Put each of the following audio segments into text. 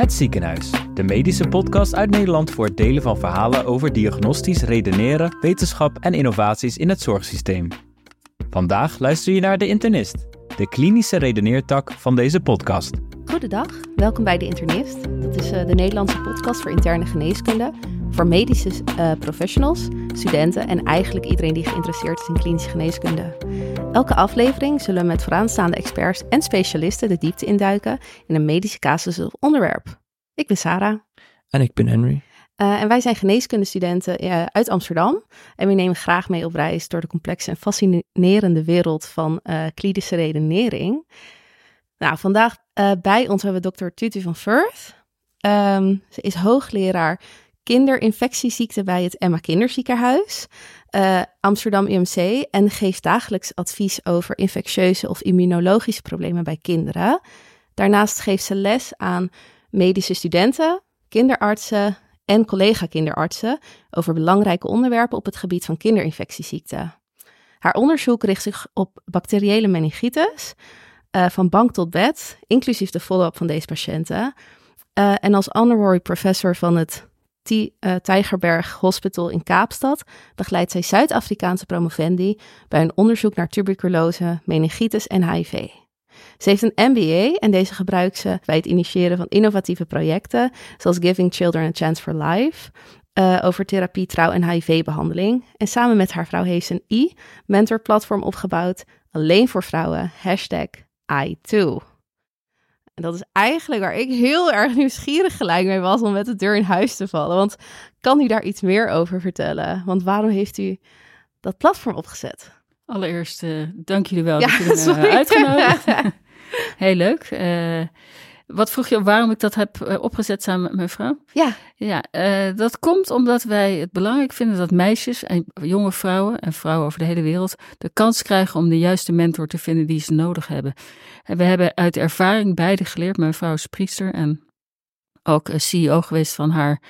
Het Ziekenhuis, de medische podcast uit Nederland voor het delen van verhalen over diagnostisch redeneren, wetenschap en innovaties in het zorgsysteem. Vandaag luister je naar De Internist, de klinische redeneertak van deze podcast. Goedendag, welkom bij De Internist. Dat is uh, de Nederlandse podcast voor interne geneeskunde voor medische uh, professionals, studenten en eigenlijk iedereen die geïnteresseerd is in klinische geneeskunde. Elke aflevering zullen we met vooraanstaande experts en specialisten de diepte induiken in een medische casus of onderwerp. Ik ben Sarah. En ik ben Henry. Uh, en wij zijn geneeskundestudenten uh, uit Amsterdam. En we nemen graag mee op reis door de complexe en fascinerende wereld van uh, klinische redenering. Nou, vandaag bij ons hebben we dokter Tutu van Firth. Um, ze is hoogleraar kinderinfectieziekten bij het Emma Kinderziekenhuis, uh, Amsterdam UMC, en geeft dagelijks advies over infectieuze of immunologische problemen bij kinderen. Daarnaast geeft ze les aan medische studenten, kinderartsen en collega-kinderartsen over belangrijke onderwerpen op het gebied van kinderinfectieziekten. Haar onderzoek richt zich op bacteriële meningitis, uh, van bank tot bed, inclusief de follow-up van deze patiënten. Uh, en als honorary professor van het Tijgerberg Hospital in Kaapstad begeleidt zij Zuid-Afrikaanse promovendi bij een onderzoek naar tuberculose, meningitis en HIV. Ze heeft een MBA en deze gebruikt ze bij het initiëren van innovatieve projecten, zoals Giving Children a Chance for Life, uh, over therapie, trouw en HIV-behandeling. En samen met haar vrouw heeft ze een e-mentor-platform opgebouwd, alleen voor vrouwen, hashtag I2. En dat is eigenlijk waar ik heel erg nieuwsgierig gelijk mee was om met de deur in huis te vallen. Want kan u daar iets meer over vertellen? Want waarom heeft u dat platform opgezet? Allereerst, uh, dank jullie wel ja, dat jullie me uitgenodigd. heel leuk. Uh, wat vroeg je waarom ik dat heb uh, opgezet samen met mijn vrouw? Ja. Ja, uh, dat komt omdat wij het belangrijk vinden dat meisjes en jonge vrouwen en vrouwen over de hele wereld de kans krijgen om de juiste mentor te vinden die ze nodig hebben. En we hebben uit ervaring beide geleerd. Mijn vrouw is priester en ook CEO geweest van haar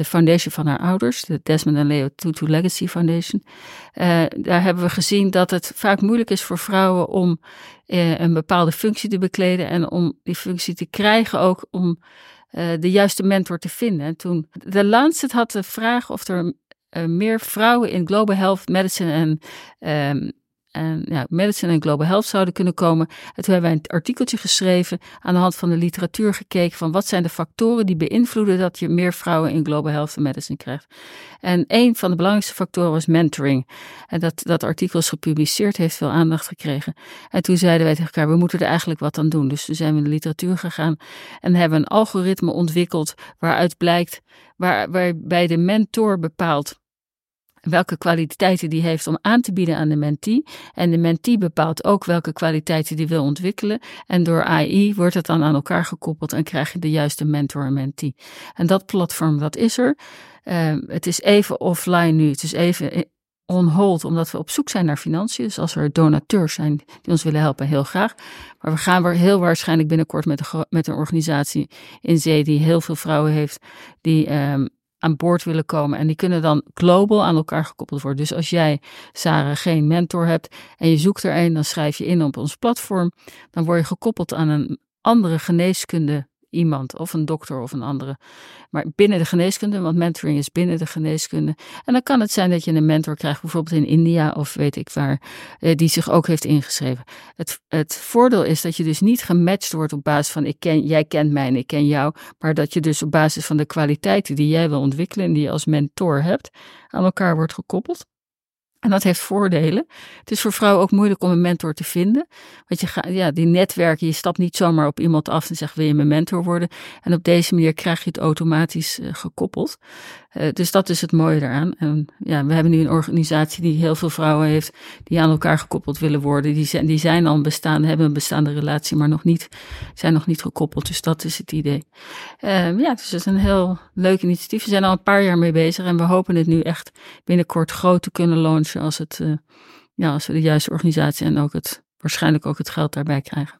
de foundation van haar ouders, de Desmond en Leo Tutu Legacy Foundation. Uh, daar hebben we gezien dat het vaak moeilijk is voor vrouwen om uh, een bepaalde functie te bekleden en om die functie te krijgen ook om uh, de juiste mentor te vinden. En toen de Lancet had de vraag of er meer vrouwen in global health medicine en um, en ja, medicine en global health zouden kunnen komen. En toen hebben wij een artikeltje geschreven, aan de hand van de literatuur gekeken van wat zijn de factoren die beïnvloeden dat je meer vrouwen in global health en medicine krijgt. En een van de belangrijkste factoren was mentoring. En dat, dat artikel is gepubliceerd, heeft veel aandacht gekregen. En toen zeiden wij tegen elkaar, we moeten er eigenlijk wat aan doen. Dus toen zijn we in de literatuur gegaan en hebben een algoritme ontwikkeld waaruit blijkt, waar, waarbij de mentor bepaalt welke kwaliteiten die heeft om aan te bieden aan de mentee. En de mentee bepaalt ook welke kwaliteiten die wil ontwikkelen. En door AI wordt het dan aan elkaar gekoppeld en krijg je de juiste mentor en mentee. En dat platform, dat is er. Uh, het is even offline nu. Het is even on hold, omdat we op zoek zijn naar financiën. Dus als er donateurs zijn die ons willen helpen, heel graag. Maar we gaan weer heel waarschijnlijk binnenkort met een, met een organisatie in zee die heel veel vrouwen heeft, die um, aan boord willen komen. En die kunnen dan global aan elkaar gekoppeld worden. Dus als jij, Sarah, geen mentor hebt en je zoekt er een, dan schrijf je in op ons platform. Dan word je gekoppeld aan een andere geneeskunde iemand, of een dokter of een andere. Maar binnen de geneeskunde, want mentoring is binnen de geneeskunde. En dan kan het zijn dat je een mentor krijgt, bijvoorbeeld in India of weet ik waar, eh, die zich ook heeft ingeschreven. Het, het voordeel is dat je dus niet gematcht wordt op basis van ik ken, jij kent mij en ik ken jou, maar dat je dus op basis van de kwaliteiten die jij wil ontwikkelen en die je als mentor hebt, aan elkaar wordt gekoppeld. En dat heeft voordelen. Het is voor vrouwen ook moeilijk om een mentor te vinden. Want je gaat, ja, die netwerken, je stapt niet zomaar op iemand af en zegt: Wil je mijn mentor worden? En op deze manier krijg je het automatisch uh, gekoppeld. Uh, dus dat is het mooie eraan. En ja, we hebben nu een organisatie die heel veel vrouwen heeft die aan elkaar gekoppeld willen worden. Die zijn, die zijn al bestaan, hebben een bestaande relatie, maar nog niet, zijn nog niet gekoppeld. Dus dat is het idee. Uh, ja, dus het is een heel leuk initiatief. We zijn al een paar jaar mee bezig en we hopen het nu echt binnenkort groot te kunnen launchen als, het, uh, ja, als we de juiste organisatie en ook het, waarschijnlijk ook het geld daarbij krijgen.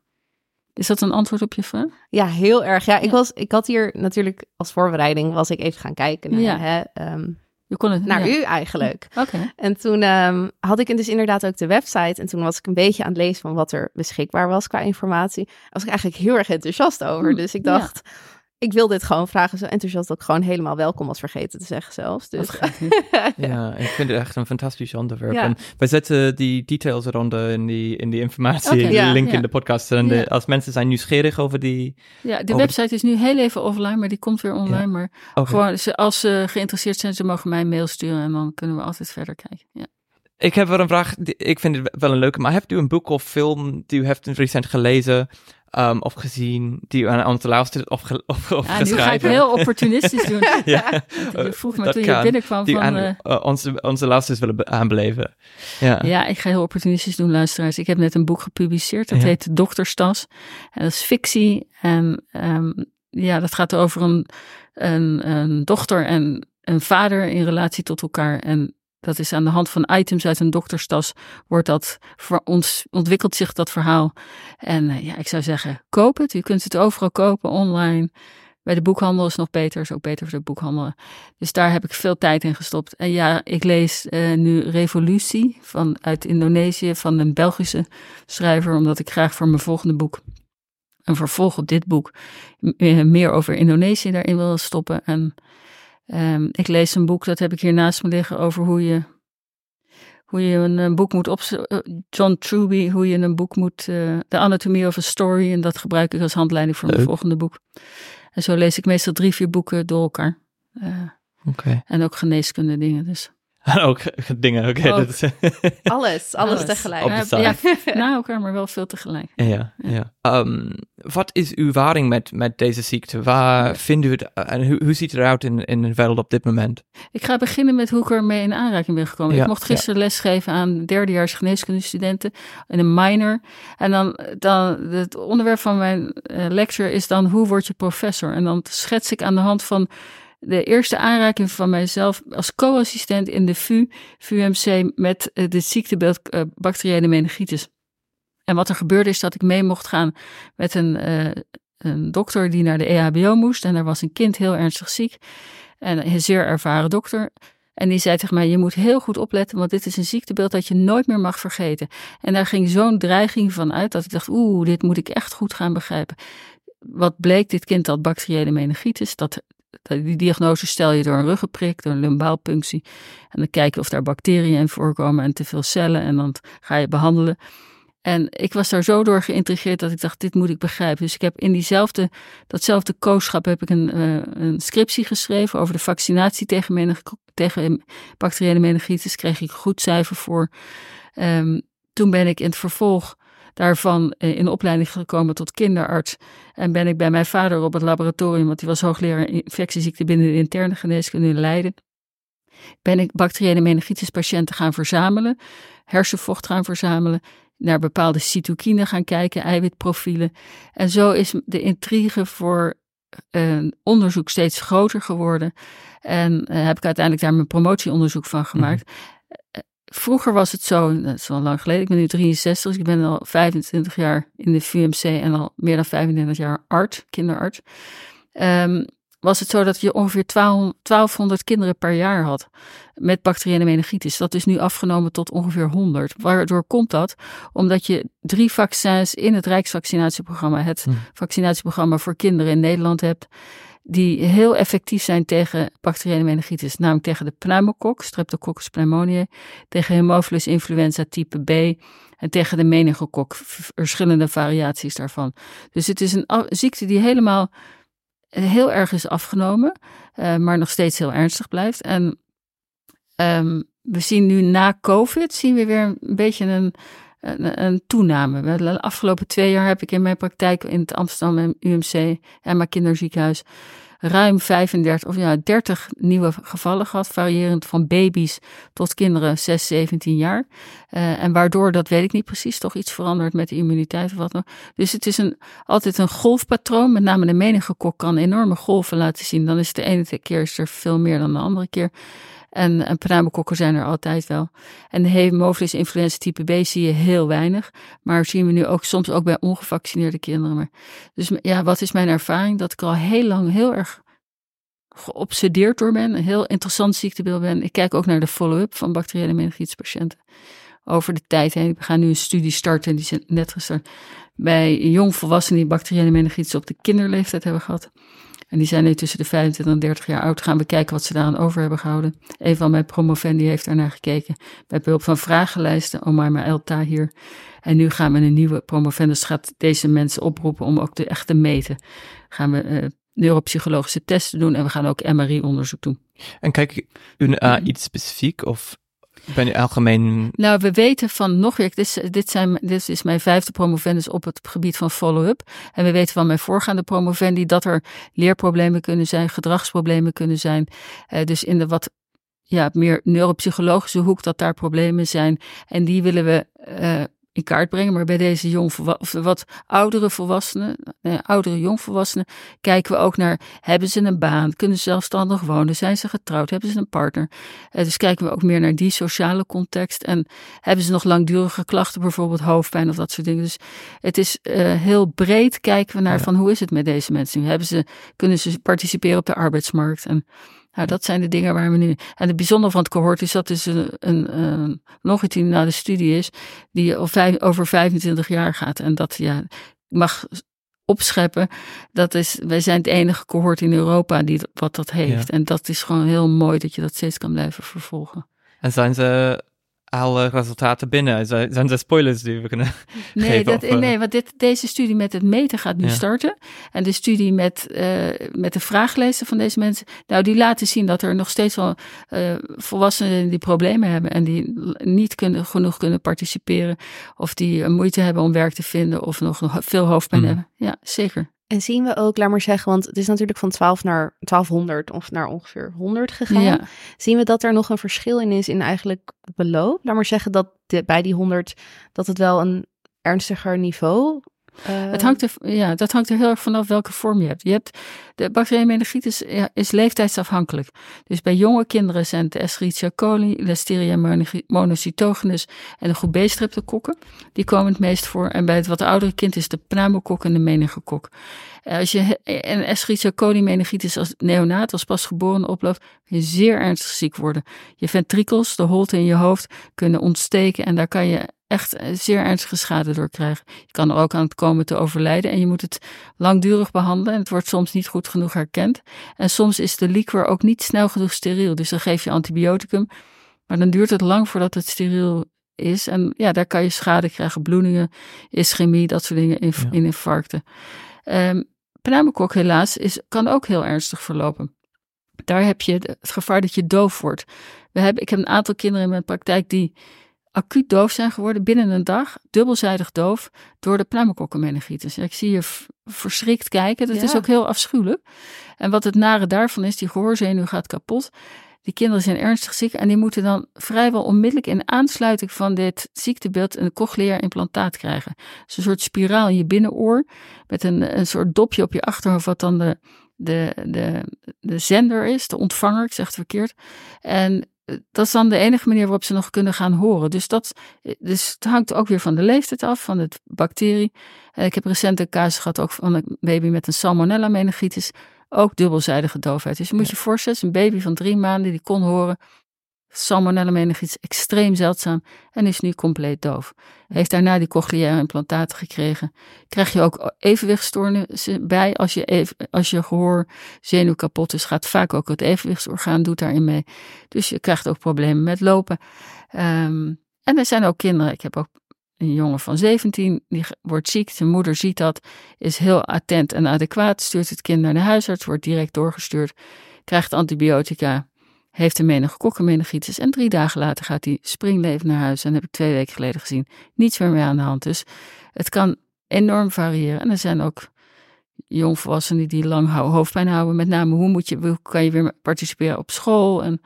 Is dat een antwoord op je vraag? Ja, heel erg. Ja, ik, was, ik had hier natuurlijk als voorbereiding was ik even gaan kijken naar, Ja. hè, um, Je kon het, naar ja. u eigenlijk. Oké. En toen um, had ik dus inderdaad ook de website. En toen was ik een beetje aan het lezen van wat er beschikbaar was qua informatie. Was ik eigenlijk heel erg enthousiast over. Hmm, Dus ik dacht, ik wil dit gewoon vragen. Zo enthousiast ook gewoon helemaal welkom was vergeten te zeggen zelfs. Dus. ja, ik vind het echt een fantastisch onderwerp. En wij zetten die details eronder in die, in die informatie, okay, ja, link in de podcast. En de, als mensen zijn nieuwsgierig over die... Ja, de website is nu heel even offline, maar die komt weer online. Maar gewoon, als ze geïnteresseerd zijn, ze mogen mij een mail sturen en dan kunnen we altijd verder kijken. Ja. Ik heb wel een vraag, ik vind het wel een leuke, maar hebt u een boek of film die u heeft recent gelezen um, of gezien die u aan onze luisteren of, of, of ja, geschreven? Nu ga ik heel opportunistisch doen. ja, je vroeg me toen je binnenkwam die van... Aan, uh, onze, onze luisteraars willen aanbeleven. Ja. ja, ik ga heel opportunistisch doen, luisteraars. Ik heb net een boek gepubliceerd, dat heet Dokterstas. En dat is fictie en um, ja, dat gaat over een, een, een dochter en een vader in relatie tot elkaar. En dat is aan de hand van items uit een dokterstas, wordt dat voor ons, ontwikkelt zich dat verhaal. En uh, ja, ik zou zeggen, koop het. U kunt het overal kopen, online. Bij de boekhandel is nog beter, is ook beter voor de boekhandel. Dus daar heb ik veel tijd in gestopt. En ja, ik lees uh, nu Revolutie van, uit Indonesië van een Belgische schrijver, omdat ik graag voor mijn volgende boek, een vervolg op dit boek, meer over Indonesië daarin wil stoppen. En Um, ik lees een boek, dat heb ik hier naast me liggen, over hoe je, hoe je een, een boek moet opzetten. Uh, John Truby, hoe je een boek moet, uh, The Anatomy of a Story. En dat gebruik ik als handleiding voor mijn volgende boek. En zo lees ik meestal drie, vier boeken door elkaar. Uh, okay. En ook geneeskunde dingen dus. ook dingen, oké. Okay, is... alles, alles, tegelijk. Ja, na elkaar, maar wel veel tegelijk. Ja, ja. Um, wat is uw ervaring met, met deze ziekte? Waar vindt u het en hoe, hoe ziet het eruit in, in de wereld op dit moment? Ik ga beginnen met hoe ik ermee in aanraking ben gekomen. ik mocht gisteren lesgeven aan derdejaars geneeskundestudenten in een minor. En dan, dan het onderwerp van mijn uh, lecture is dan hoe word je professor? En dan schets ik aan de hand van de eerste aanraking van mijzelf als co-assistent in de VU, VUMC, met uh, de ziektebeeld uh, bacteriële meningitis. En wat er gebeurde is dat ik mee mocht gaan met een, uh, een dokter die naar de EHBO moest. En er was een kind heel ernstig ziek. En een zeer ervaren dokter. En die zei tegen mij: Je moet heel goed opletten, want dit is een ziektebeeld dat je nooit meer mag vergeten. En daar ging zo'n dreiging van uit dat ik dacht: Oeh, dit moet ik echt goed gaan begrijpen. Wat bleek, dit kind had bacteriële meningitis. Dat die diagnose stel je door een ruggenprik, door een lumbaalpunctie. En dan kijken of daar bacteriën in voorkomen en te veel cellen. En dan ga je behandelen. En ik was daar zo door geïntrigeerd dat ik dacht, dit moet ik begrijpen. Dus ik heb in diezelfde, datzelfde kooschap heb ik een, uh, een scriptie geschreven over de vaccinatie tegen, menig, tegen bacteriële meningitis. Kreeg ik goed cijfer voor. Um, toen ben ik in het vervolg daarvan eh, in opleiding gekomen tot kinderarts. En ben ik bij mijn vader op het laboratorium, want die was hoogleraar infectieziekten binnen de interne geneeskunde in Leiden. Ben ik bacteriële meningitis patiënten gaan verzamelen, hersenvocht gaan verzamelen, naar bepaalde cytokine gaan kijken, eiwitprofielen. En zo is de intrigue voor uh, onderzoek steeds groter geworden. En uh, heb ik uiteindelijk daar mijn promotieonderzoek van gemaakt. Mhm. Vroeger was het zo, dat is wel lang geleden, ik ben nu 63, dus ik ben al 25 jaar in de VMC en al meer dan 25 jaar arts, kinderarts. Um, was het zo dat je ongeveer 1200 kinderen per jaar had met bacteriële meningitis. Dat is nu afgenomen tot ongeveer 100. Waardoor komt dat? Omdat je drie vaccins in het Rijksvaccinatieprogramma, het hm. vaccinatieprogramma voor kinderen in Nederland hebt die heel effectief zijn tegen bacteriële meningitis, namelijk tegen de pneumokok, Streptococcus pneumoniae, tegen Haemophilus influenza type B en tegen de meningokok, verschillende variaties daarvan. Dus het is een ziekte die helemaal heel erg is afgenomen, uh, maar nog steeds heel ernstig blijft. En um, we zien nu na COVID, zien we weer een beetje een, een, toename. De afgelopen twee jaar heb ik in mijn praktijk in het Amsterdam UMC en mijn kinderziekenhuis ruim 35 of ja, 30 nieuwe gevallen gehad, variërend van baby's tot kinderen 6, 17 jaar. Uh, en waardoor, dat weet ik niet precies, toch iets veranderd met de immuniteit of wat dan. Dus het is een, altijd een golfpatroon, met name de meningokok kan enorme golven laten zien. Dan is de ene keer is er veel meer dan de andere keer. En, en zijn er altijd wel. En de hemophilus influenza type B zie je heel weinig. Maar zien we nu ook soms ook bij ongevaccineerde kinderen. Maar, dus ja, wat is mijn ervaring? Dat ik al heel lang heel erg geobsedeerd door ben. Een heel interessant ziektebeeld ben. Ik kijk ook naar de follow-up van bacteriële meningitespatiënten. Over de tijd heen. We gaan nu een studie starten. Die is net gestart. Bij jongvolwassenen die bacteriële meningitis op de kinderleeftijd hebben gehad. En die zijn nu tussen de 25 en 30 jaar oud. Gaan we kijken wat ze daaraan over hebben gehouden. Een van mijn promovendi heeft daarnaar gekeken. Met behulp van vragenlijsten. Omaima Elta hier. En nu gaan we een nieuwe promovendus gaat deze mensen oproepen om ook de echte meten. Gaan we uh, neuropsychologische testen doen en we gaan ook MRI-onderzoek doen. En kijk u naar iets specifiek of ben algemeen? Nou, we weten van nog weer, dit is, dit, zijn, dit is mijn vijfde promovendus op het gebied van follow-up. En we weten van mijn voorgaande promovendi dat er leerproblemen kunnen zijn, gedragsproblemen kunnen zijn. Uh, dus in de wat ja, meer neuropsychologische hoek dat daar problemen zijn. En die willen we uh, in kaart brengen. Maar bij deze jong, of wat oudere volwassenen, nee, oudere jongvolwassenen, kijken we ook naar: hebben ze een baan? Kunnen ze zelfstandig wonen? Zijn ze getrouwd? Hebben ze een partner? Uh, dus kijken we ook meer naar die sociale context. En hebben ze nog langdurige klachten, bijvoorbeeld hoofdpijn of dat soort dingen. Dus het is uh, heel breed kijken we naar van hoe is het met deze mensen nu? Hebben ze, kunnen ze participeren op de arbeidsmarkt? En nou, dat zijn de dingen waar we nu. En het bijzondere van het cohort is dat het een, een, een longitudinale studie is, die over 25 jaar gaat. En dat ja, mag opscheppen. Dat is, wij zijn het enige cohort in Europa die wat dat heeft. En dat is gewoon heel mooi dat je dat steeds kan blijven vervolgen. En zijn ze alle resultaten binnen? Zijn er spoilers die we kunnen nee, geven? Dat, of, nee, want dit, deze studie met het meten gaat nu starten. En de studie met, uh, met de vraaglijsten van deze mensen, nou, die laten zien dat er nog steeds wel uh, volwassenen die problemen hebben en die niet kunnen, genoeg kunnen participeren. Of die moeite hebben om werk te vinden of nog, nog veel hoofdpijn mm. hebben. Ja, zeker. En zien we ook, laat maar zeggen, want het is natuurlijk van 12 naar 1200 of naar ongeveer 100 gegaan. Ja. Zien we dat er nog een verschil in is in eigenlijk beloop? Laat maar zeggen dat bij die 100 dat het wel een ernstiger niveau uh, het hangt er, ja, dat hangt er heel erg vanaf welke vorm je hebt. Je hebt de bacteriële meningitis is leeftijdsafhankelijk. Dus bij jonge kinderen zijn het Escherichia coli, Listeria monocytogenes en de groep B-streptokokken. Die komen het meest voor. En bij het wat oudere kind is de pneumokok en de meningokok. Als je een Escherichia coli meningitis als neonaat, als pasgeboren oploopt, kun je zeer ernstig ziek worden. Je ventrikels, de holte in je hoofd, kunnen ontsteken en daar kan je echt eh, zeer ernstige schade door krijgen. Je kan er ook aan het komen te overlijden en je moet het langdurig behandelen. En het wordt soms niet goed genoeg herkend. En soms is de liquor ook niet snel genoeg steriel. Dus dan geef je antibioticum, maar dan duurt het lang voordat het steriel is. En ja, daar kan je schade krijgen, bloedingen, ischemie, dat soort dingen, in, in infarcten. Um, pneumokok helaas is, kan ook heel ernstig verlopen. Daar heb je het gevaar dat je doof wordt. We hebben, ik heb een aantal kinderen in mijn praktijk die acuut doof zijn geworden binnen een dag, dubbelzijdig doof, door de pneumokokkenmeningitis. Ik zie je verschrikt kijken, dat is ook heel afschuwelijk. En wat het nare daarvan is, die gehoorzenuw gaat kapot. Die kinderen zijn ernstig ziek en die moeten dan vrijwel onmiddellijk in aansluiting van dit ziektebeeld een cochleair implantaat krijgen. Dus een soort spiraal in je binnenoor met een, een soort dopje op je achterhoofd wat dan de, de, de, de zender is, de ontvanger, ik zeg het verkeerd. En dat is dan de enige manier waarop ze nog kunnen gaan horen. Dus, dat, dus het hangt ook weer van de leeftijd af, van het bacterie. Ik heb recent een casus gehad ook van een baby met een salmonella meningitis. Ook dubbelzijdige doofheid. Dus je moet je voorstellen, een baby van drie maanden die kon horen. Salmonella meningitis extreem zeldzaam en is nu compleet doof. Heeft daarna die cochleaire implantaten gekregen. Krijg je ook evenwichtstoornissen bij als je, als je gehoorzenuw kapot is. Gaat vaak ook het evenwichtsorgaan doet daarin mee. Dus je krijgt ook problemen met lopen. Um, en er zijn ook kinderen. Ik heb ook een jongen van 17, die wordt ziek. Zijn moeder ziet dat, is heel attent en adequaat. Stuurt het kind naar de huisarts, wordt direct doorgestuurd. Krijgt antibiotica heeft een meningokokkenmeningitis en drie dagen later gaat hij springlevend naar huis. En heb ik twee weken geleden gezien. Niets meer mee aan de hand. Dus het kan enorm variëren. En er zijn ook jongvolwassenen die lang hoofdpijn houden. Met name hoe, moet je, hoe kan je weer participeren op school. En,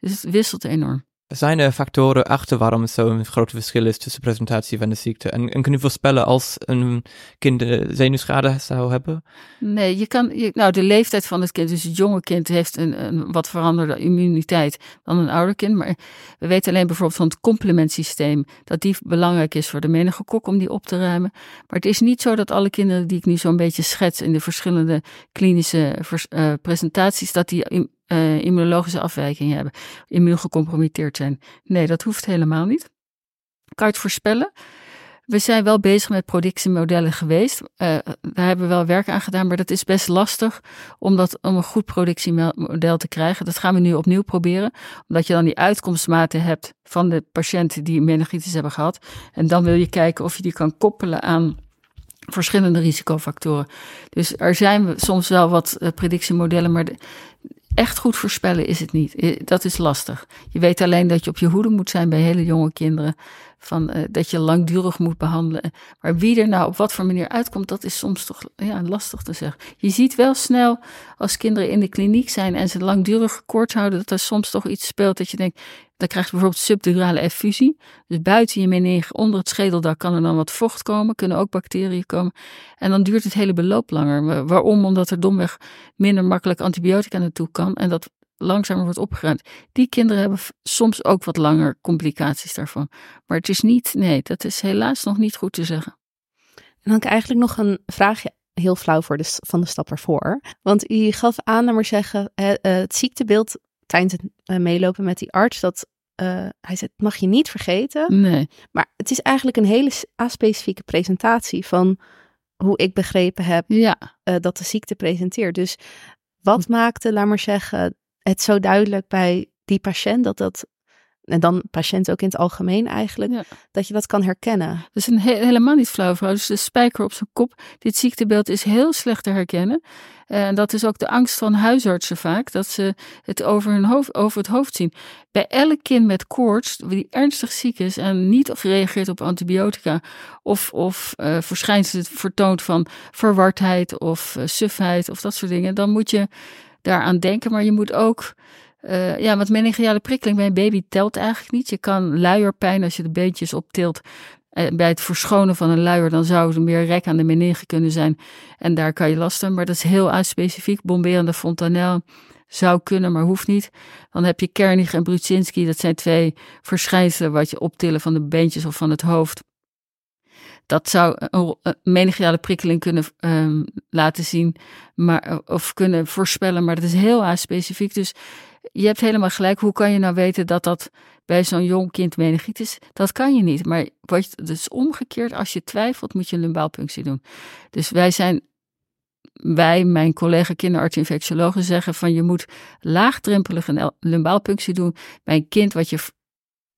dus het wisselt enorm. Zijn er factoren achter waarom er zo'n groot verschil is tussen presentatie van de ziekte? En, en kun voorspellen als een kind zenuwschade zou hebben? Nee, je kan, nou de leeftijd van het kind, dus het jonge kind heeft een, wat veranderde immuniteit dan een ouder kind. Maar we weten alleen bijvoorbeeld van het complementsysteem, dat die belangrijk is voor de meningokok om die op te ruimen. Maar het is niet zo dat alle kinderen die ik nu zo'n beetje schets in de verschillende klinische uh, presentaties, dat die uh, immunologische afwijkingen hebben, immuun gecompromitteerd zijn. Nee, dat hoeft helemaal niet. Kan je het voorspellen? We zijn wel bezig met productiemodellen geweest. Uh, daar hebben we wel werk aan gedaan, maar dat is best lastig om, dat, om een goed productiemodel te krijgen. Dat gaan we nu opnieuw proberen, omdat je dan die uitkomstmaten hebt van de patiënten die meningitis hebben gehad. En dan wil je kijken of je die kan koppelen aan verschillende risicofactoren. Dus er zijn soms wel wat uh, predictiemodellen, maar echt goed voorspellen is het niet. Eh, dat is lastig. Je weet alleen dat je op je hoede moet zijn bij hele jonge kinderen. Van, uh, dat je langdurig moet behandelen. Maar wie er nou op wat voor manier uitkomt, dat is soms toch ja, lastig te zeggen. Je ziet wel snel als kinderen in de kliniek zijn en ze langdurig koorts houden, dat er soms toch iets speelt dat je denkt, dan krijg je bijvoorbeeld subdurale effusie. Dus buiten je mening, onder het schedeldak, kan er dan wat vocht komen, kunnen ook bacteriën komen. En dan duurt het hele beloop langer. Waarom? Omdat er domweg minder makkelijk antibiotica naartoe kan en dat langzamer wordt opgeruimd. Die kinderen hebben soms ook wat langer complicaties daarvan. Maar het is niet, nee, dat is helaas nog niet goed te zeggen. En dan heb ik eigenlijk nog een vraagje heel flauw voor de, van de stap ervoor. Want u gaf aan, naar maar zeggen, eh, het ziektebeeld tijdens het eh, meelopen met die arts, dat uh, hij zei, mag je niet vergeten. Nee. Maar het is eigenlijk een hele aspecifieke presentatie van hoe ik begrepen heb ja. dat de ziekte presenteert. Dus wat maakte, laat maar zeggen, het zo duidelijk bij die patiënt dat dat en dan patiënt ook in het algemeen eigenlijk, dat je dat kan herkennen. Dat is een helemaal niet flauw vrouw. Dus de spijker op zijn kop. Dit ziektebeeld is heel slecht te herkennen. En dat is ook de angst van huisartsen vaak, dat ze het over, hun hoofd, over het hoofd zien. Bij elk kind met koorts, die ernstig ziek is en niet gereageerd op antibiotica, of, of uh, verschijnselen vertoont van verwardheid of uh, sufheid of dat soort dingen, dan moet je daaraan denken. Maar je moet ook uh, ja, want meningiale prikkeling bij een baby telt eigenlijk niet. Je kan luierpijn, als je de beentjes optilt, uh, bij het verschonen van een luier, dan zou er meer rek aan de meninge kunnen zijn. En daar kan je last van. Maar dat is heel uitspecifiek. Bomberende fontanel zou kunnen, maar hoeft niet. Dan heb je Kernig en Brudzinski. Dat zijn twee verschijnselen wat je optillen van de beentjes of van het hoofd. Dat zou een meningiale prikkeling kunnen um, laten zien, maar, of kunnen voorspellen, maar dat is heel aspecifiek. Dus je hebt helemaal gelijk. Hoe kan je nou weten dat dat bij zo'n jong kind meningitis? Dat kan je niet. Maar wat, dus omgekeerd, als je twijfelt, moet je een lumbaalpunctie doen. Dus wij zijn, wij, mijn collega kinderarts-infectiologen, zeggen van je moet laagdrempelig een lumbaalpunctie doen bij een kind wat je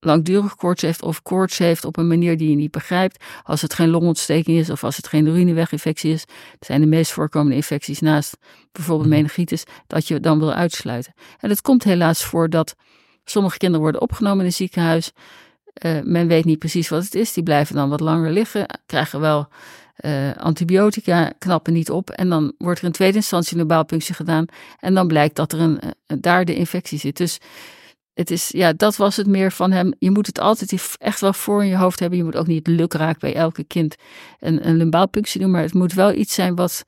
langdurig koorts heeft of koorts heeft op een manier die je niet begrijpt. Als het geen longontsteking is of als het geen urineweginfectie is. Dat zijn de meest voorkomende infecties naast bijvoorbeeld mhm. meningitis. Dat je dan wil uitsluiten. En het komt helaas voor dat sommige kinderen worden opgenomen in een ziekenhuis. Uh, men weet niet precies wat het is. Die blijven dan wat langer liggen. Krijgen wel uh, antibiotica, knappen niet op. En dan wordt er in tweede instantie een baalpunctie gedaan. En dan blijkt dat er een, uh, daar de infectie zit. Dus het is, ja, dat was het meer van hem. Je moet het altijd echt wel voor in je hoofd hebben. Je moet ook niet lukraak bij elke kind een, een lumbaalpunctie doen. Maar het moet wel iets zijn wat,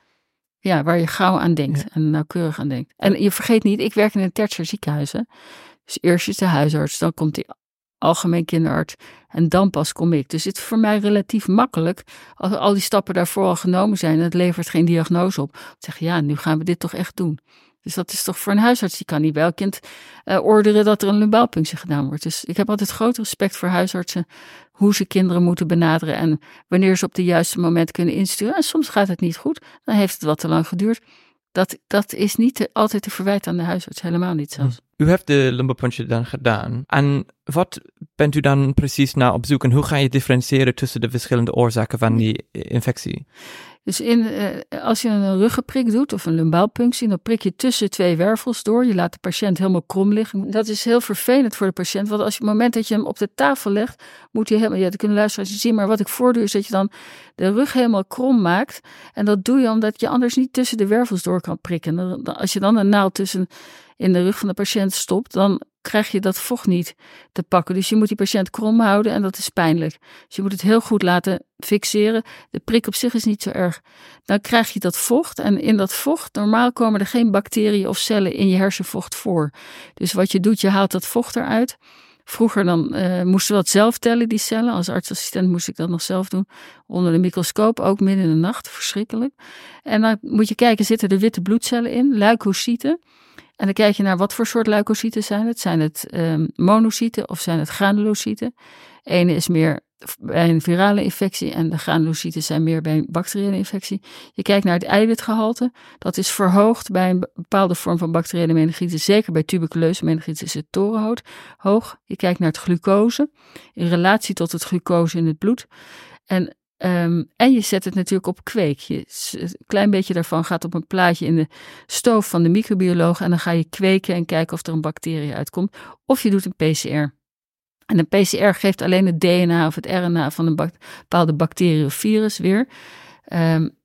ja, waar je gauw aan denkt en nauwkeurig aan denkt. En je vergeet niet, ik werk in een tertiair ziekenhuis. Hè? Dus eerst is de huisarts, dan komt die algemeen kinderarts en dan pas kom ik. Dus het is voor mij relatief makkelijk als al die stappen daarvoor al genomen zijn en het levert geen diagnose op. Zeg je, ja, nu gaan we dit toch echt doen. Dus dat is toch voor een huisarts, die kan niet bij elk kind uh, orderen dat er een lumbaalpunctie gedaan wordt. Dus ik heb altijd groot respect voor huisartsen, hoe ze kinderen moeten benaderen en wanneer ze op de juiste moment kunnen insturen. En soms gaat het niet goed, dan heeft het wat te lang geduurd. Dat, dat is niet altijd te verwijten aan de huisarts, helemaal niet zelfs. U heeft de lumbaalpunctie dan gedaan. En wat bent u dan precies naar op zoek en hoe ga je differentiëren tussen de verschillende oorzaken van die infectie? Dus in, uh, als je een ruggenprik doet of een lumbaalpunctie, dan prik je tussen twee wervels door. Je laat de patiënt helemaal krom liggen. Dat is heel vervelend voor de patiënt, want als je op het moment dat je hem op de tafel legt, moet hij helemaal, ja, dat kunnen luisteraars zien, maar wat ik voordoe is dat je dan de rug helemaal krom maakt. En dat doe je omdat je anders niet tussen de wervels door kan prikken. Als je dan een naald tussen in de rug van de patiënt stopt, dan krijg je dat vocht niet te pakken. Dus je moet die patiënt krom houden en dat is pijnlijk. Dus je moet het heel goed laten fixeren. De prik op zich is niet zo erg. Dan krijg je dat vocht en in dat vocht, normaal komen er geen bacteriën of cellen in je hersenvocht voor. Dus wat je doet, je haalt dat vocht eruit. Vroeger dan uh, moesten we dat zelf tellen, die cellen. Als artsassistent moest ik dat nog zelf doen. Onder de microscoop, ook midden in de nacht. Verschrikkelijk. En dan moet je kijken, zitten er witte bloedcellen in, leukocyten. En dan kijk je naar wat voor soort leukocyten zijn het. Zijn het um, monocyten of zijn het granulocyten? Ene is meer bij een virale infectie en de granulocyten zijn meer bij een bacteriële infectie. Je kijkt naar het eiwitgehalte. Dat is verhoogd bij een bepaalde vorm van bacteriële meningitis. Zeker bij tuberculeuze meningitis is het torenhoog. Hoog. Je kijkt naar het glucose in relatie tot het glucose in het bloed. En, um, en je zet het natuurlijk op kweek. Je, een klein beetje daarvan gaat op een plaatje in de stoof van de microbioloog. En dan ga je kweken en kijken of er een bacterie uitkomt. Of je doet een PCR. En een PCR geeft alleen het DNA of het RNA van een bepaalde bacterie of virus weer. Um,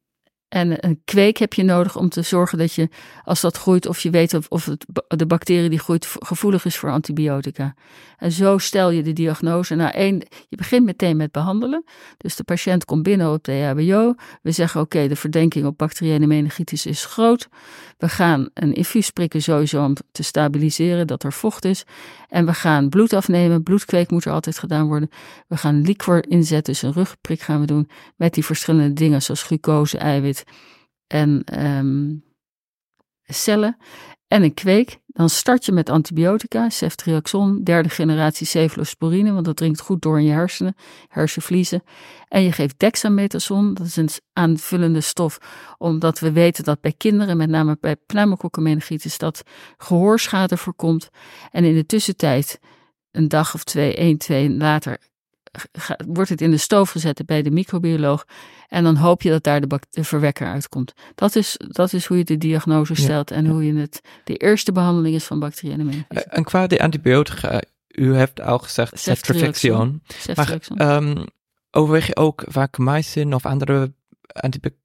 en een kweek heb je nodig om te zorgen dat je, als dat groeit, of je weet of, of de bacterie die groeit gevoelig is voor antibiotica. En zo stel je de diagnose. Nou, één, je begint meteen met behandelen. Dus de patiënt komt binnen op de EHBO. We zeggen, oké, de verdenking op bacteriële meningitis is groot. We gaan een infuus prikken sowieso om te stabiliseren dat er vocht is. En we gaan bloed afnemen. Bloedkweek moet er altijd gedaan worden. We gaan liquor inzetten, dus een rugprik gaan we doen met die verschillende dingen zoals glucose, eiwit en um, cellen en een kweek. Dan start je met antibiotica, ceftriaxon, derde generatie cefalosporine, want dat dringt goed door in je hersenen, hersenvliezen. En je geeft dexamethason, dat is een aanvullende stof, omdat we weten dat bij kinderen, met name bij pneumokokkenmeningitis, dat gehoorschade voorkomt. En in de tussentijd, een dag of twee, één, twee later, wordt het in de stoof gezet bij de microbioloog. En dan hoop je dat daar de, de verwekker uitkomt. Dat is, dat is hoe je de diagnose stelt en hoe je het. De eerste behandeling is van bacteriële meningitis. En qua de antibiotica, u heeft al gezegd ceftriaxone. Maar um, overweeg je ook vancomycin of andere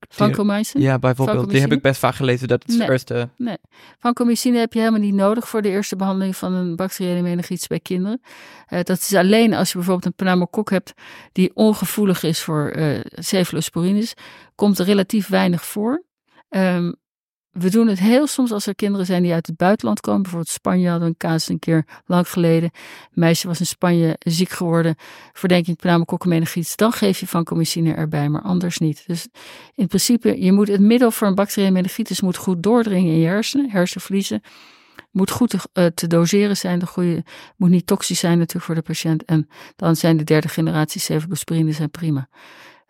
Vancomycin? Ja, bijvoorbeeld. Die heb ik best vaak gelezen dat het nee, eerste... Nee, vancomycine heb je helemaal niet nodig voor de eerste behandeling van een bacteriële meningitis bij kinderen. Uh, dat is alleen als je bijvoorbeeld een pneumokok hebt die ongevoelig is voor uh, cefalosporines. Komt er relatief weinig voor. Um, we doen het heel soms als er kinderen zijn die uit het buitenland komen. Bijvoorbeeld Spanje hadden we een kaas een keer lang geleden. Een meisje was in Spanje ziek geworden. Verdenking pneumokokkenmeningitis. Dan geef je vancomycine erbij, maar anders niet. Dus in principe, je moet het middel voor een bacteriële meningitis moet goed doordringen in je hersenen, hersenvliezen. Moet goed te, uh, te doseren zijn. De goede, moet niet toxisch zijn natuurlijk voor de patiënt. En dan zijn de derde generatie cefalosporine zijn prima.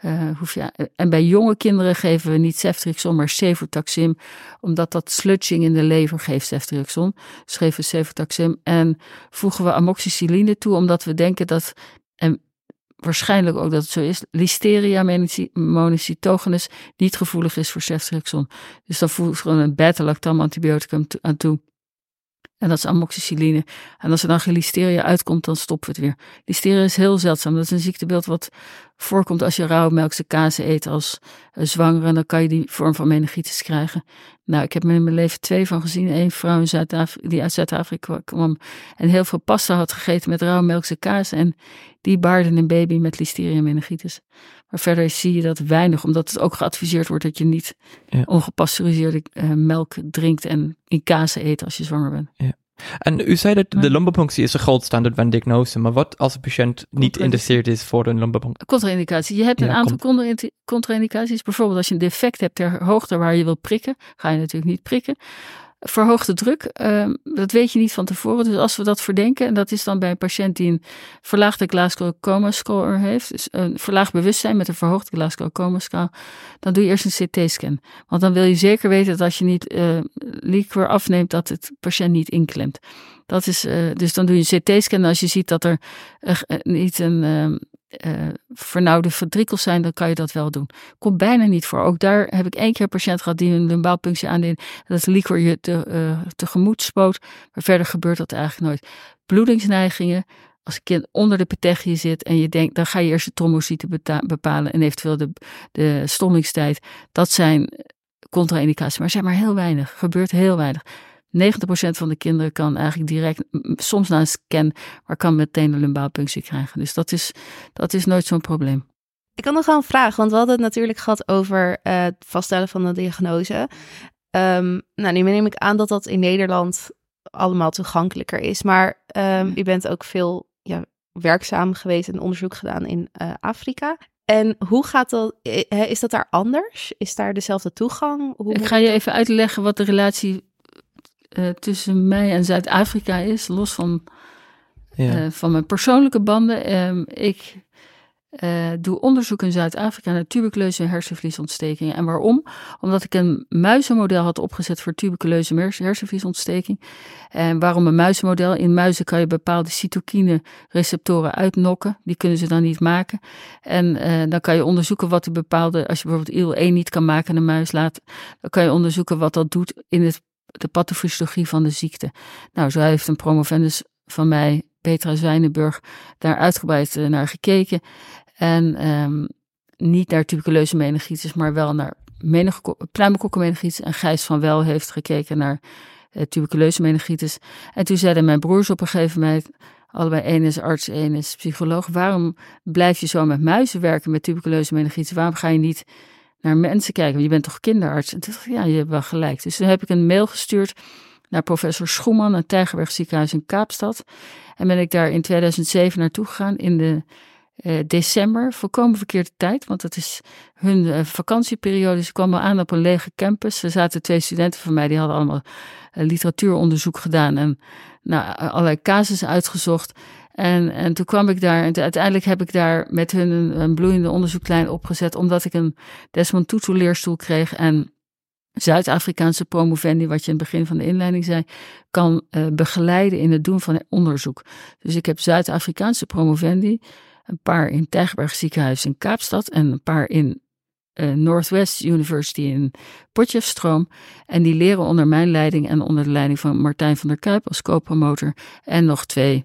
Je, en bij jonge kinderen geven we niet ceftriaxon, maar cefotaxim, omdat dat sludging in de lever geeft ceftriaxon. Dus geven we cefotaxim en voegen we amoxicilline toe, omdat we denken dat, en waarschijnlijk ook dat het zo is, Listeria monocytogenes niet gevoelig is voor ceftriaxon. Dus dan voegen we een beta-lactam antibioticum aan toe. En dat is amoxicilline. En als er dan geen listeria uitkomt, dan stoppen we het weer. Listeria is heel zeldzaam. Dat is een ziektebeeld wat voorkomt als je rauwe melkse kaas eet als uh, zwangere. Dan kan je die vorm van meningitis krijgen. Nou, ik heb er in mijn leven twee van gezien. Eén vrouw in Zuid die uit Zuid-Afrika kwam en heel veel pasta had gegeten met rauwe melkse kaas. En die baarde een baby met listeria meningitis. Maar verder zie je dat weinig, omdat het ook geadviseerd wordt dat je niet ja. ongepasteuriseerde uh, melk drinkt en in kaas eet als je zwanger bent. Ja. En u zei dat de lumbalpunctie is een goldstandard van diagnose, maar wat als een patiënt niet geïnteresseerd is voor een lumbalpunctie? Contra-indicatie. Je hebt een ja, aantal contra-indicaties. Bijvoorbeeld als je een defect hebt ter hoogte waar je wil prikken, ga je natuurlijk niet prikken verhoogde druk, uh, dat weet je niet van tevoren. Dus als we dat verdenken, en dat is dan bij een patiënt die een verlaagde Glasgow Coma Score heeft, dus een verlaagd bewustzijn met een verhoogde Glasgow Coma Score, dan doe je eerst een CT-scan. Want dan wil je zeker weten dat als je niet uh, liquor afneemt, dat het patiënt niet inklemt. Dat is, uh, dus dan doe je een CT-scan. Als je ziet dat er uh, niet een ehm, uh, vernauwde ventrikels zijn, dan kan je dat wel doen. Komt bijna niet voor. Ook daar heb ik één keer een patiënt gehad die een lumbaalpunctie aandeed. Dat liquor je te, uh, tegemoet spoot. Maar verder gebeurt dat eigenlijk nooit. Bloedingsneigingen. Als een kind onder de petechie zit en je denkt, dan ga je eerst de trombocyten bepalen en eventueel de, de stommingstijd. Dat zijn contra-indicaties, maar zijn maar heel weinig. Gebeurt heel weinig. 90% van de kinderen kan eigenlijk direct, soms na een scan, maar kan meteen een lumbaalpunctie krijgen. Dus dat is, dat is nooit zo'n probleem. Ik had nog wel een vraag, want we hadden het natuurlijk gehad over uh, het vaststellen van de diagnose. Um, nou, nu neem ik aan dat dat in Nederland allemaal toegankelijker is. Maar um, u bent ook veel ja, werkzaam geweest en onderzoek gedaan in uh, Afrika. En hoe gaat dat? Is dat daar anders? Is daar dezelfde toegang? Hoe ik ga je even uitleggen wat de relatie uh, tussen mij en Zuid-Afrika is, los van, ja. uh, van mijn persoonlijke banden. Um, ik uh, doe onderzoek in Zuid-Afrika naar tuberculeuze hersenvliesontstekingen. En waarom? Omdat ik een muizenmodel had opgezet voor tuberculeuze hersenvliesontsteking. En waarom een muizenmodel? In muizen kan je bepaalde cytokine receptoren uitnokken. Die kunnen ze dan niet maken. En uh, dan kan je onderzoeken wat die bepaalde, als je bijvoorbeeld IL-1 niet kan maken in een muis laat, dan kan je onderzoeken wat dat doet in het, de pathofysiologie van de ziekte. Nou, zo heeft een promovendus van mij Petra Zwijnenburg daar uitgebreid uh, naar gekeken. En um, niet naar tuberculeuze meningitis, maar wel naar pluimenkokkenmeningitis. En Gijs van Wel heeft gekeken naar uh, meningitis. En toen zeiden mijn broers op een gegeven moment, allebei één is arts, één is psycholoog, waarom blijf je zo met muizen werken met tuberculeuze meningitis? Waarom ga je niet naar mensen kijken? Want je bent toch kinderarts? En toen dacht ik, ja, je hebt wel gelijk. Dus toen heb ik een mail gestuurd naar professor Schoeman, het Tijgerberg ziekenhuis in Kaapstad. En ben ik daar in 2007 naartoe gegaan in de uh, december, volkomen verkeerde tijd, want dat is hun uh, vakantieperiode. Ze kwamen aan op een lege campus. Er zaten twee studenten van mij, die hadden allemaal uh, literatuuronderzoek gedaan en nou, allerlei casussen uitgezocht. En, en toen kwam ik daar en uiteindelijk heb ik daar met hun een, bloeiende onderzoeklijn opgezet, omdat ik een Desmond Tutu leerstoel kreeg en Zuid-Afrikaanse promovendi, wat je in het begin van de inleiding zei, kan uh, begeleiden in het doen van onderzoek. Dus ik heb Zuid-Afrikaanse promovendi, een paar in Tijgerberg ziekenhuis in Kaapstad en een paar in uh, Northwest University in Potchefstroom. En die leren onder mijn leiding en onder de leiding van Martijn van der Kuip als co-promotor en nog twee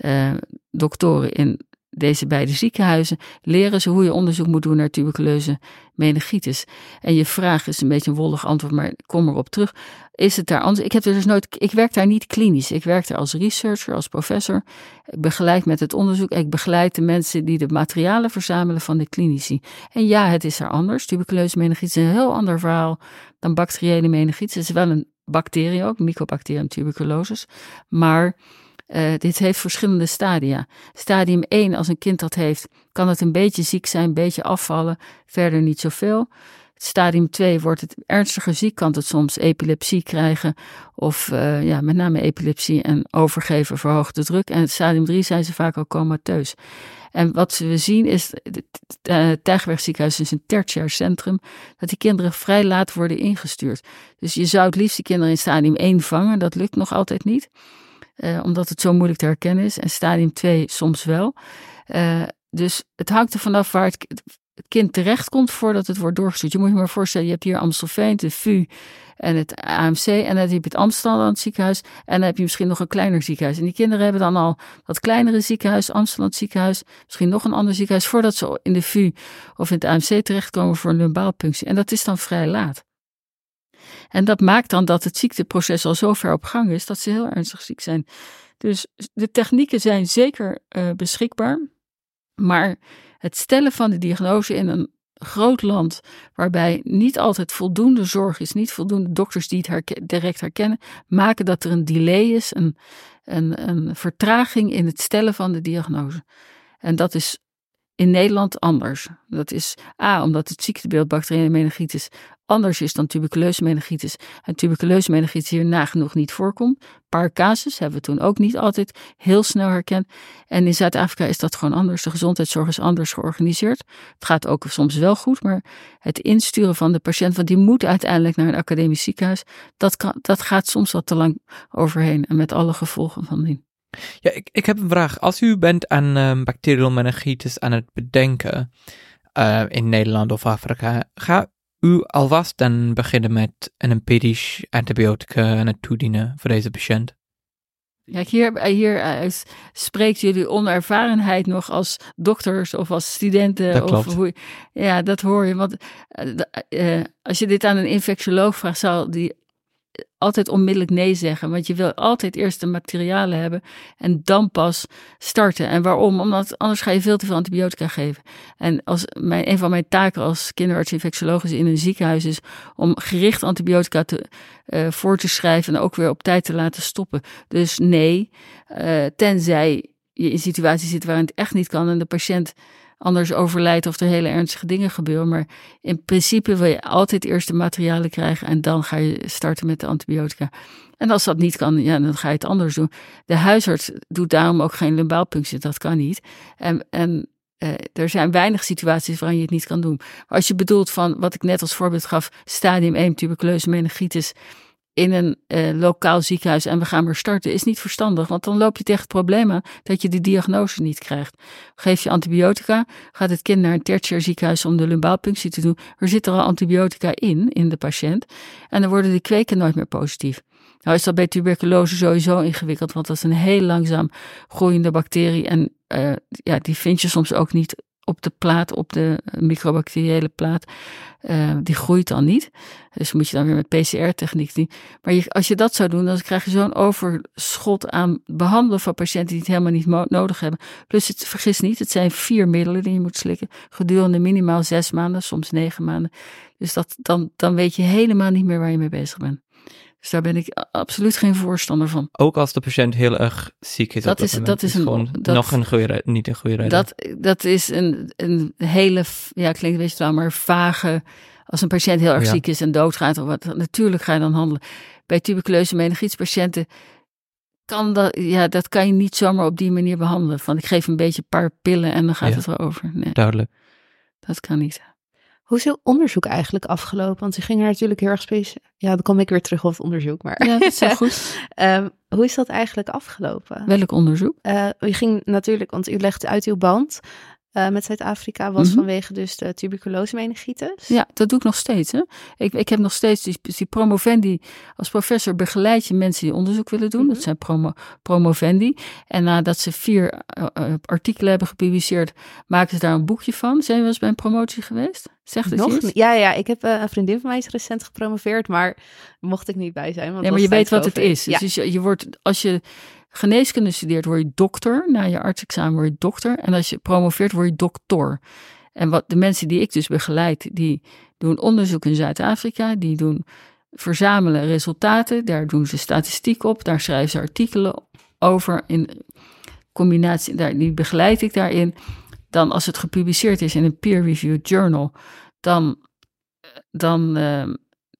uh, doktoren in deze beide ziekenhuizen leren ze hoe je onderzoek moet doen naar tuberculeuze meningitis. En je vraag is een beetje een wollig antwoord, maar kom erop terug. Is het daar anders? Ik heb er dus nooit, ik werk daar niet klinisch. Ik werk daar als researcher, als professor. Ik begeleid met het onderzoek. Ik begeleid de mensen die de materialen verzamelen van de klinici. En ja, het is daar anders. Tuberculeuze meningitis is een heel ander verhaal dan bacteriële meningitis. Het is wel een bacterie ook, Mycobacterium tuberculosis. Maar uh, dit heeft verschillende stadia. Stadium 1, als een kind dat heeft, kan het een beetje ziek zijn, een beetje afvallen, verder niet zoveel. Stadium 2 wordt het ernstiger ziek, kan het soms epilepsie krijgen, of uh, ja, met name epilepsie en overgeven verhoogde druk. En stadium 3 zijn ze vaak al comateus. En wat we zien is, het uh, Tijgerbergziekenhuis is een tertiair centrum, dat die kinderen vrij laat worden ingestuurd. Dus je zou het liefst die kinderen in stadium 1 vangen, dat lukt nog altijd niet. Uh, omdat het zo moeilijk te herkennen is. En stadium 2 soms wel. Uh, dus het hangt er vanaf waar het, kind terecht komt voordat het wordt doorgestuurd. Je moet je maar voorstellen, je hebt hier Amstelveen, de VU en het AMC. En dan heb je het Amsterdam ziekenhuis. En dan heb je misschien nog een kleiner ziekenhuis. En die kinderen hebben dan al dat kleinere ziekenhuis, Amsterdam ziekenhuis. Misschien nog een ander ziekenhuis voordat ze in de VU of in het AMC terechtkomen voor een lumbaalpunctie. En dat is dan vrij laat. En dat maakt dan dat het ziekteproces al zo ver op gang is dat ze heel ernstig ziek zijn. Dus de technieken zijn zeker uh, beschikbaar. Maar het stellen van de diagnose in een groot land waarbij niet altijd voldoende zorg is, niet voldoende dokters die het direct herkennen, maken dat er een delay is, een, een, een vertraging in het stellen van de diagnose. En dat is in Nederland anders. Dat is A, omdat het ziektebeeld bacteriële meningitis anders is dan tuberculeuze meningitis. En tuberculeuze meningitis hier nagenoeg niet voorkomt. Een paar casus hebben we toen ook niet altijd heel snel herkend. En in Zuid-Afrika is dat gewoon anders. De gezondheidszorg is anders georganiseerd. Het gaat ook soms wel goed, maar het insturen van de patiënt, want die moet uiteindelijk naar een academisch ziekenhuis, dat, kan, dat gaat soms wat te lang overheen en met alle gevolgen van dien. Ja, ik, ik heb een vraag. Als u bent aan um, bacterial meningitis aan het bedenken uh, in Nederland of Afrika, ga u alvast dan beginnen met een empirisch antibiotica aan het toedienen voor deze patiënt? Kijk, hier, hier uh, spreekt jullie onervarenheid nog als dokters of als studenten. Dat of hoe, ja, dat hoor je. Want uh, als je dit aan een infectioloog vraagt, zal die altijd onmiddellijk nee zeggen. Want je wil altijd eerst de materialen hebben en dan pas starten. En waarom? Omdat anders ga je veel te veel antibiotica geven. En als mijn, een van mijn taken als kinderarts-infectioloog in een ziekenhuis is om gericht antibiotica te, uh, voor te schrijven en ook weer op tijd te laten stoppen. Dus nee, uh, tenzij je in situaties zit waarin het echt niet kan en de patiënt anders overlijdt of er hele ernstige dingen gebeuren. Maar in principe wil je altijd eerst de materialen krijgen en dan ga je starten met de antibiotica. En als dat niet kan, ja, dan ga je het anders doen. De huisarts doet daarom ook geen lumbaalpunctie, dat kan niet. En, en uh, er zijn weinig situaties waarin je het niet kan doen. Maar als je bedoelt van wat ik net als voorbeeld gaf, stadium 1 tuberculose meningitis in een uh, lokaal ziekenhuis en we gaan weer starten, is niet verstandig. Want dan loop je tegen het probleem aan dat je de diagnose niet krijgt. Geef je antibiotica, gaat het kind naar een tertiair ziekenhuis om de lumbaalpunctie te doen. Er zit er al antibiotica in, in de patiënt. En dan worden de kweken nooit meer positief. Nou is dat bij tuberculose sowieso ingewikkeld, want dat is een heel langzaam groeiende bacterie. En uh, ja, die vind je soms ook niet op de plaat, op de microbacteriële plaat. Uh, die groeit dan niet. Dus moet je dan weer met PCR-techniek doen. Maar je, als je dat zou doen, dan krijg je zo'n overschot aan behandelen van patiënten die het helemaal niet nodig hebben. Plus, het, vergis niet, het zijn vier middelen die je moet slikken. Gedurende minimaal zes maanden, soms negen maanden. Dus dat, dan, dan weet je helemaal niet meer waar je mee bezig bent. Dus daar ben ik absoluut geen voorstander van. Ook als de patiënt heel erg ziek is. Dat, is, dat is, een, gewoon dat, nog een goede, niet een goede reden. Dat, dat is een, een hele, ja, klinkt een beetje trouw, maar vage. Als een patiënt heel erg Ja. ziek is en doodgaat of wat, natuurlijk ga je dan handelen. Bij tuberculose meningietspatiënten kan dat, ja, dat kan je niet zomaar op die manier behandelen. Van ik geef een beetje een paar pillen en dan gaat Ja. het erover. Nee, Duidelijk. dat kan niet. Hoe is uw onderzoek eigenlijk afgelopen? Want u ging er natuurlijk heel erg speciaal. Ja, dan kom ik weer terug op het onderzoek. Maar Ja, dat is heel goed. Ehm, hoe is dat eigenlijk afgelopen? Welk onderzoek? Eh, u ging natuurlijk, want u legde uit uw band eh, met Zuid-Afrika, was Mhm. vanwege dus de tuberculose meningitis. Ja, dat doe ik nog steeds. Hè? Ik, ik heb nog steeds die, die promovendi. Als professor begeleid je mensen die onderzoek willen doen. Mhm. Dat zijn promo, promovendi. En nadat ze vier eh, eh, artikelen hebben gepubliceerd, maken ze daar een boekje van. Zijn we eens bij een promotie geweest? Zegt het Nog. Ja, ja, ik heb een vriendin van mij is recent gepromoveerd, maar mocht ik niet bij zijn. Want Nee, maar je weet wat het is. Ja. Dus je, je wordt, als je geneeskunde studeert, word je dokter. Na je artsexamen word je dokter. En als je promoveert, word je doctor. En wat de mensen die ik dus begeleid, die doen onderzoek in Zuid-Afrika. Die doen verzamelen resultaten. Daar doen ze statistiek op. Daar schrijven ze artikelen over. In combinatie, daar, die begeleid ik daarin. Dan als het gepubliceerd is in een peer-reviewed journal, dan, dan eh,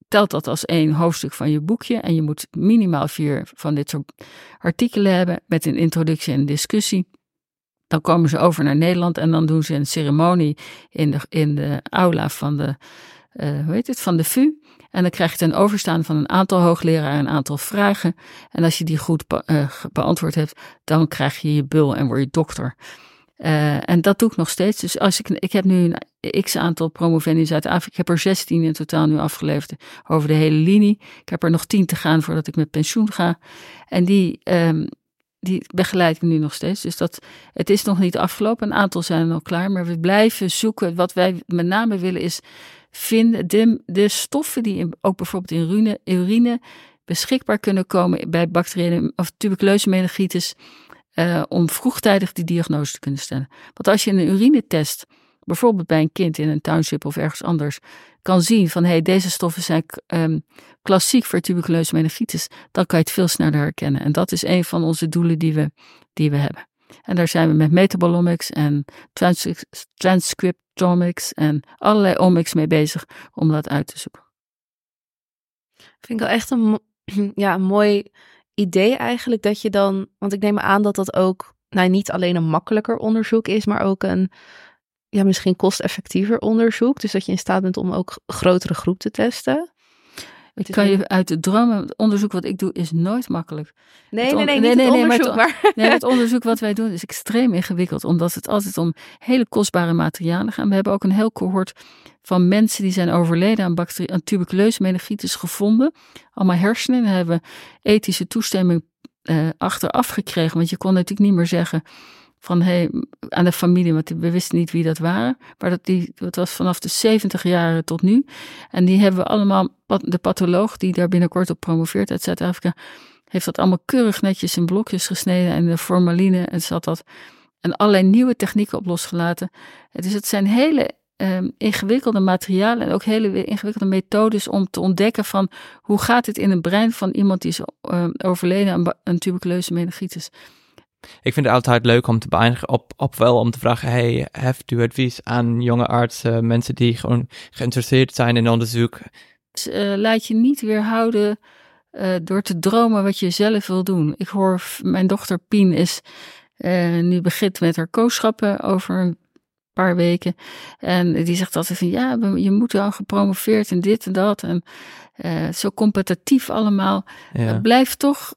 telt dat als één hoofdstuk van je boekje. En je moet minimaal vier van dit soort artikelen hebben met een introductie en discussie. Dan komen ze over naar Nederland en dan doen ze een ceremonie in de, in de aula van de, eh, hoe heet het, van de VU. En dan krijg je een overstaan van een aantal hoogleraren, een aantal vragen. En als je die goed eh, beantwoord hebt, dan krijg je je bul en word je dokter. Eh, en dat doe ik nog steeds. Dus als ik, ik heb nu een x aantal promovendi in Zuid-Afrika. Ik heb er 16 in totaal nu afgeleverd over de hele linie. Ik heb er nog 10 te gaan voordat ik met pensioen ga. En die, ehm, die begeleid ik nu nog steeds. Dus dat, het is nog niet afgelopen. Een aantal zijn al klaar. Maar we blijven zoeken. Wat wij met name willen is vinden de, de stoffen die in, ook bijvoorbeeld in urine, urine beschikbaar kunnen komen bij bacteriële of tuberculose meningitis. Eh, om vroegtijdig die diagnose te kunnen stellen. Want als je in een urinetest, bijvoorbeeld bij een kind in een township of ergens anders, kan zien van hé, hey, deze stoffen zijn ehm, klassiek voor tuberculose meningitis, dan kan je het veel sneller herkennen. En dat is een van onze doelen die we, die we hebben. En daar zijn we met metabolomics en trans transcriptomics en allerlei omics mee bezig om dat uit te zoeken. Vind ik wel echt een, ja, een mooi idee eigenlijk dat je dan, want ik neem aan dat dat ook nou, niet alleen een makkelijker onderzoek is, maar ook een ja, misschien kosteffectiever onderzoek. Dus dat je in staat bent om ook grotere groep te testen. Ik kan je uit de dromen, het onderzoek wat ik doe is nooit makkelijk. Nee, Het nee, nee, nee, nee, het nee, maar onderzoek, het-. Nee, het onderzoek wat wij doen is extreem ingewikkeld, omdat het altijd om hele kostbare materialen gaat. We hebben ook een heel cohort van mensen die zijn overleden aan, bacterie, aan tuberculose meningitis gevonden. Allemaal hersenen. En hebben ethische toestemming eh, achteraf gekregen, want je kon natuurlijk niet meer zeggen van hey, aan de familie, want we wisten niet wie dat waren. Maar dat, die, dat was vanaf de 70 jaren tot nu. En die hebben we allemaal, de patholoog die daar binnenkort op promoveert uit Zuid-Afrika, heeft dat allemaal keurig netjes in blokjes gesneden en de formaline en zat dat en allerlei nieuwe technieken op losgelaten. Dus het zijn hele ehm, ingewikkelde materialen en ook hele ingewikkelde methodes om te ontdekken van hoe gaat het in het brein van iemand die is ehm, overleden aan, aan tuberculose meningitis. Ik vind het altijd leuk om te beëindigen op, op wel om te vragen, hey, heeft u advies aan jonge artsen, mensen die gewoon geïnteresseerd zijn in onderzoek? Dus, eh, laat je niet weerhouden eh, door te dromen wat je zelf wil doen. Ik hoor, mijn dochter Pien is eh, nu begint met haar kooschappen over paar weken. En die zegt altijd van ja, je moet dan gepromoveerd en dit en dat. En uh, zo competitief allemaal. Ja. Blijf toch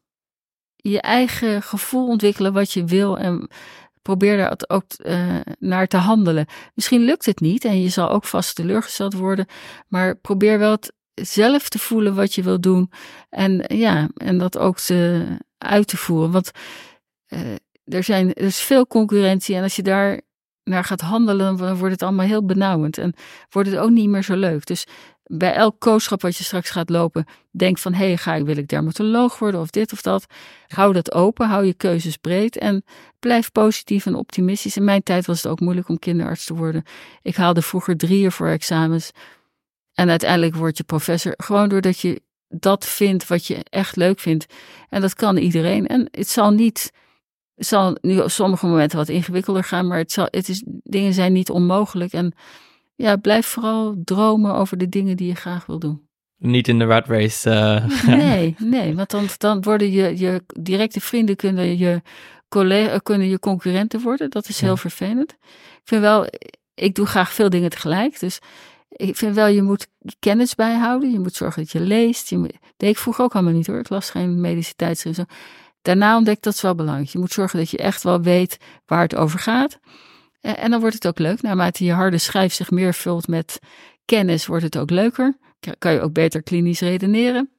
je eigen gevoel ontwikkelen wat je wil. En probeer daar ook uh, naar te handelen. Misschien lukt het niet en je zal ook vast teleurgesteld worden. Maar probeer wel het zelf te voelen wat je wil doen. En ja, en dat ook te, uit te voeren. Want uh, er, zijn, er is veel concurrentie. En als je daar naar gaat handelen, dan wordt het allemaal heel benauwend. En wordt het ook niet meer zo leuk. Dus bij elk kooschap wat je straks gaat lopen, denk van hé, hey, ga ik, wil ik dermatoloog worden of dit of dat. Hou dat open, hou je keuzes breed en blijf positief en optimistisch. In mijn tijd was het ook moeilijk om kinderarts te worden. Ik haalde vroeger drieën voor examens en uiteindelijk word je professor. Gewoon doordat je dat vindt wat je echt leuk vindt. En dat kan iedereen. En het zal niet, het zal nu op sommige momenten wat ingewikkelder gaan, maar het zal, het is, dingen zijn niet onmogelijk. En ja, blijf vooral dromen over de dingen die je graag wil doen. Niet in de rat race. Uh... nee, nee, want dan, dan worden je, je directe vrienden kunnen je, collega, kunnen je concurrenten worden. Dat is heel vervelend. Ik vind wel, ik doe graag veel dingen tegelijk. Dus ik vind wel, je moet kennis bijhouden. Je moet zorgen dat je leest. Je moet, deed ik vroeger ook allemaal niet hoor. Ik las geen medische tijdschriften. Daarna ontdek dat is wel belangrijk. Je moet zorgen dat je echt wel weet waar het over gaat. En dan wordt het ook leuk. Naarmate je harde schijf zich meer vult met kennis, wordt het ook leuker. Kan je ook beter klinisch redeneren.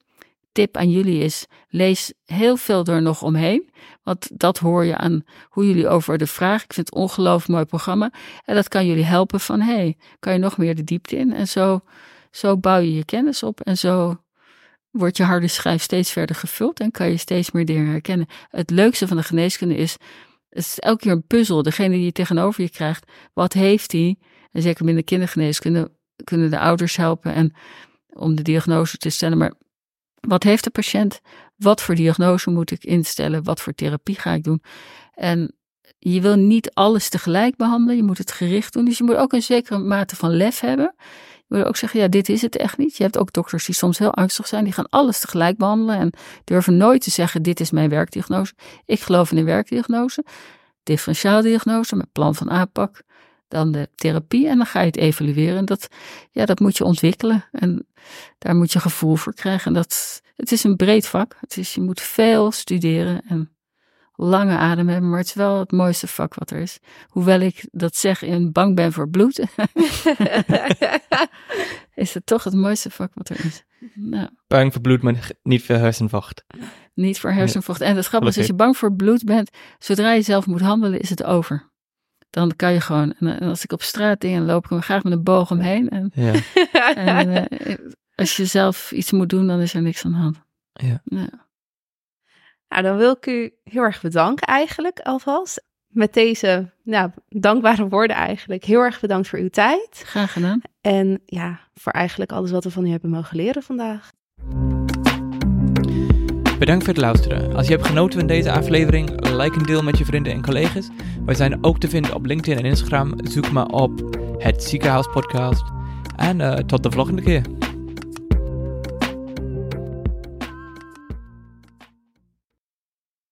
Tip aan jullie is: lees heel veel er nog omheen. Want dat hoor je aan hoe jullie over de vraag. Ik vind het ongelooflijk mooi programma. En dat kan jullie helpen van: hey, kan je nog meer de diepte in? En zo, zo bouw je je kennis op. En zo wordt je harde schijf steeds verder gevuld. En kan je steeds meer dingen herkennen. Het leukste van de geneeskunde is het is elke keer een puzzel. Degene die je tegenover je krijgt, wat heeft hij? En zeker binnen kindergeneeskunde kunnen de ouders helpen en om de diagnose te stellen. Maar wat heeft de patiënt? Wat voor diagnose moet ik instellen? Wat voor therapie ga ik doen? En je wil niet alles tegelijk behandelen. Je moet het gericht doen. Dus je moet ook een zekere mate van lef hebben wil ook zeggen, ja, dit is het echt niet. Je hebt ook dokters die soms heel angstig zijn. Die gaan alles tegelijk behandelen en durven nooit te zeggen, dit is mijn werkdiagnose. Ik geloof in een werkdiagnose. Differentiaaldiagnose met plan van aanpak. Dan de therapie en dan ga je het evalueren. Dat, ja, dat moet je ontwikkelen en daar moet je gevoel voor krijgen. En dat, het is een breed vak. Het is, je moet veel studeren en lange adem hebben, maar het is wel het mooiste vak wat er is. Hoewel ik dat zeg in bang ben voor bloed, is het toch het mooiste vak wat er is. Nou. Bang voor bloed, maar niet voor hersenvocht. Niet voor hersenvocht. En het grappige is, als je bang voor bloed bent, zodra je zelf moet handelen, is het over. Dan kan je gewoon, en als ik op straat dingen loop, ik me graag met een boog omheen. En, ja. en uh, als je zelf iets moet doen, dan is er niks aan de hand. Ja. ja. Nou, dan wil ik u heel erg bedanken eigenlijk alvast. Met deze nou, dankbare woorden eigenlijk. Heel erg bedankt voor uw tijd. Graag gedaan. En ja, voor eigenlijk alles wat we van u hebben mogen leren vandaag. Bedankt voor het luisteren. Als je hebt genoten van deze aflevering, like en deel met je vrienden en collega's. Wij zijn ook te vinden op LinkedIn en Instagram. Zoek maar op het Ziekenhuis Podcast. En uh, tot de volgende keer.